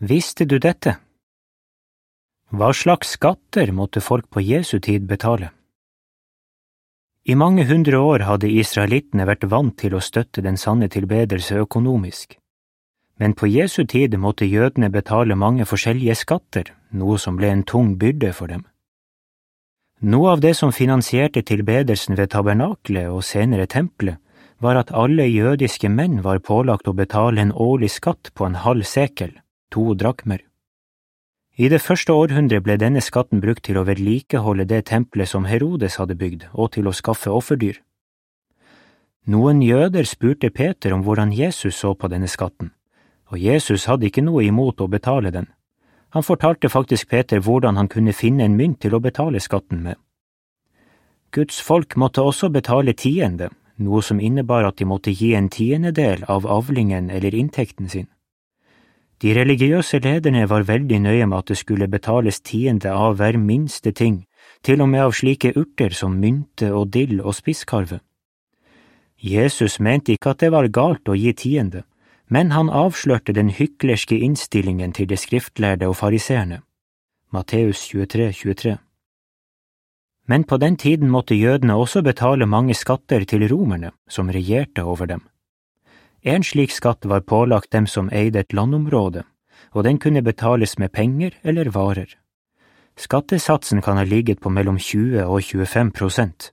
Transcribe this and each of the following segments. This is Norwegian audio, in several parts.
Visste du dette? Hva slags skatter måtte folk på Jesu tid betale? I mange hundre år hadde israelittene vært vant til å støtte den sanne tilbedelse økonomisk, men på Jesu tid måtte jødene betale mange forskjellige skatter, noe som ble en tung byrde for dem. Noe av det som finansierte tilbedelsen ved tabernaklet og senere tempelet, var at alle jødiske menn var pålagt å betale en årlig skatt på en halv sekel, to drakmer. I det første århundret ble denne skatten brukt til å vedlikeholde det tempelet som Herodes hadde bygd, og til å skaffe offerdyr. Noen jøder spurte Peter om hvordan Jesus så på denne skatten, og Jesus hadde ikke noe imot å betale den. Han fortalte faktisk Peter hvordan han kunne finne en mynt til å betale skatten med. Guds folk måtte også betale tiende, noe som innebar at de måtte gi en tiendedel av avlingen eller inntekten sin. De religiøse lederne var veldig nøye med at det skulle betales tiende av hver minste ting, til og med av slike urter som mynte og dill og spisskarve. Jesus mente ikke at det var galt å gi tiende, men han avslørte den hyklerske innstillingen til de skriftlærde og fariseerne. Matteus 23, 23. Men på den tiden måtte jødene også betale mange skatter til romerne, som regjerte over dem. En slik skatt var pålagt dem som eide et landområde, og den kunne betales med penger eller varer. Skattesatsen kan ha ligget på mellom 20 og 25 prosent.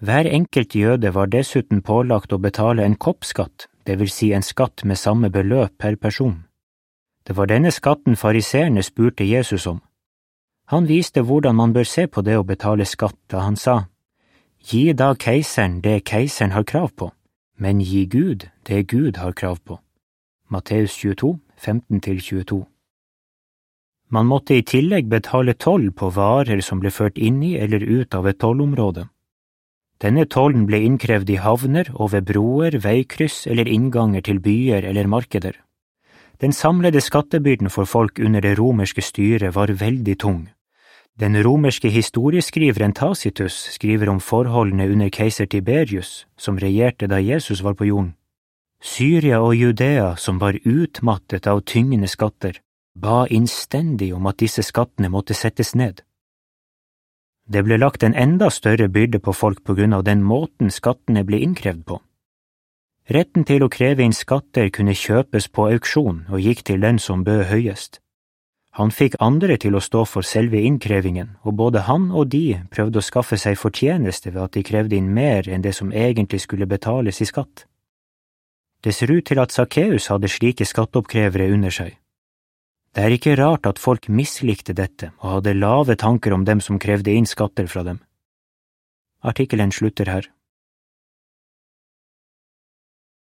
Hver enkelt jøde var dessuten pålagt å betale en koppskatt, det vil si en skatt med samme beløp per person. Det var denne skatten fariseerne spurte Jesus om. Han viste hvordan man bør se på det å betale skatt da han sa, Gi da keiseren det keiseren har krav på men gi Gud det Gud har krav på. Matteus 22, 15–22 Man måtte i tillegg betale toll på varer som ble ført inn i eller ut av et tollområde. Denne tollen ble innkrevd i havner og ved broer, veikryss eller innganger til byer eller markeder. Den samlede skattebyrden for folk under det romerske styret var veldig tung. Den romerske historieskriveren Tacitus skriver om forholdene under keiser Tiberius, som regjerte da Jesus var på jorden. Syria og Judea, som var utmattet av tyngende skatter, ba innstendig om at disse skattene måtte settes ned. Det ble lagt en enda større byrde på folk på grunn av den måten skattene ble innkrevd på. Retten til å kreve inn skatter kunne kjøpes på auksjon og gikk til den som bød høyest. Han fikk andre til å stå for selve innkrevingen, og både han og de prøvde å skaffe seg fortjeneste ved at de krevde inn mer enn det som egentlig skulle betales i skatt. Det ser ut til at Sakkeus hadde slike skatteoppkrevere under seg. Det er ikke rart at folk mislikte dette og hadde lave tanker om dem som krevde inn skatter fra dem. Artikkelen slutter her.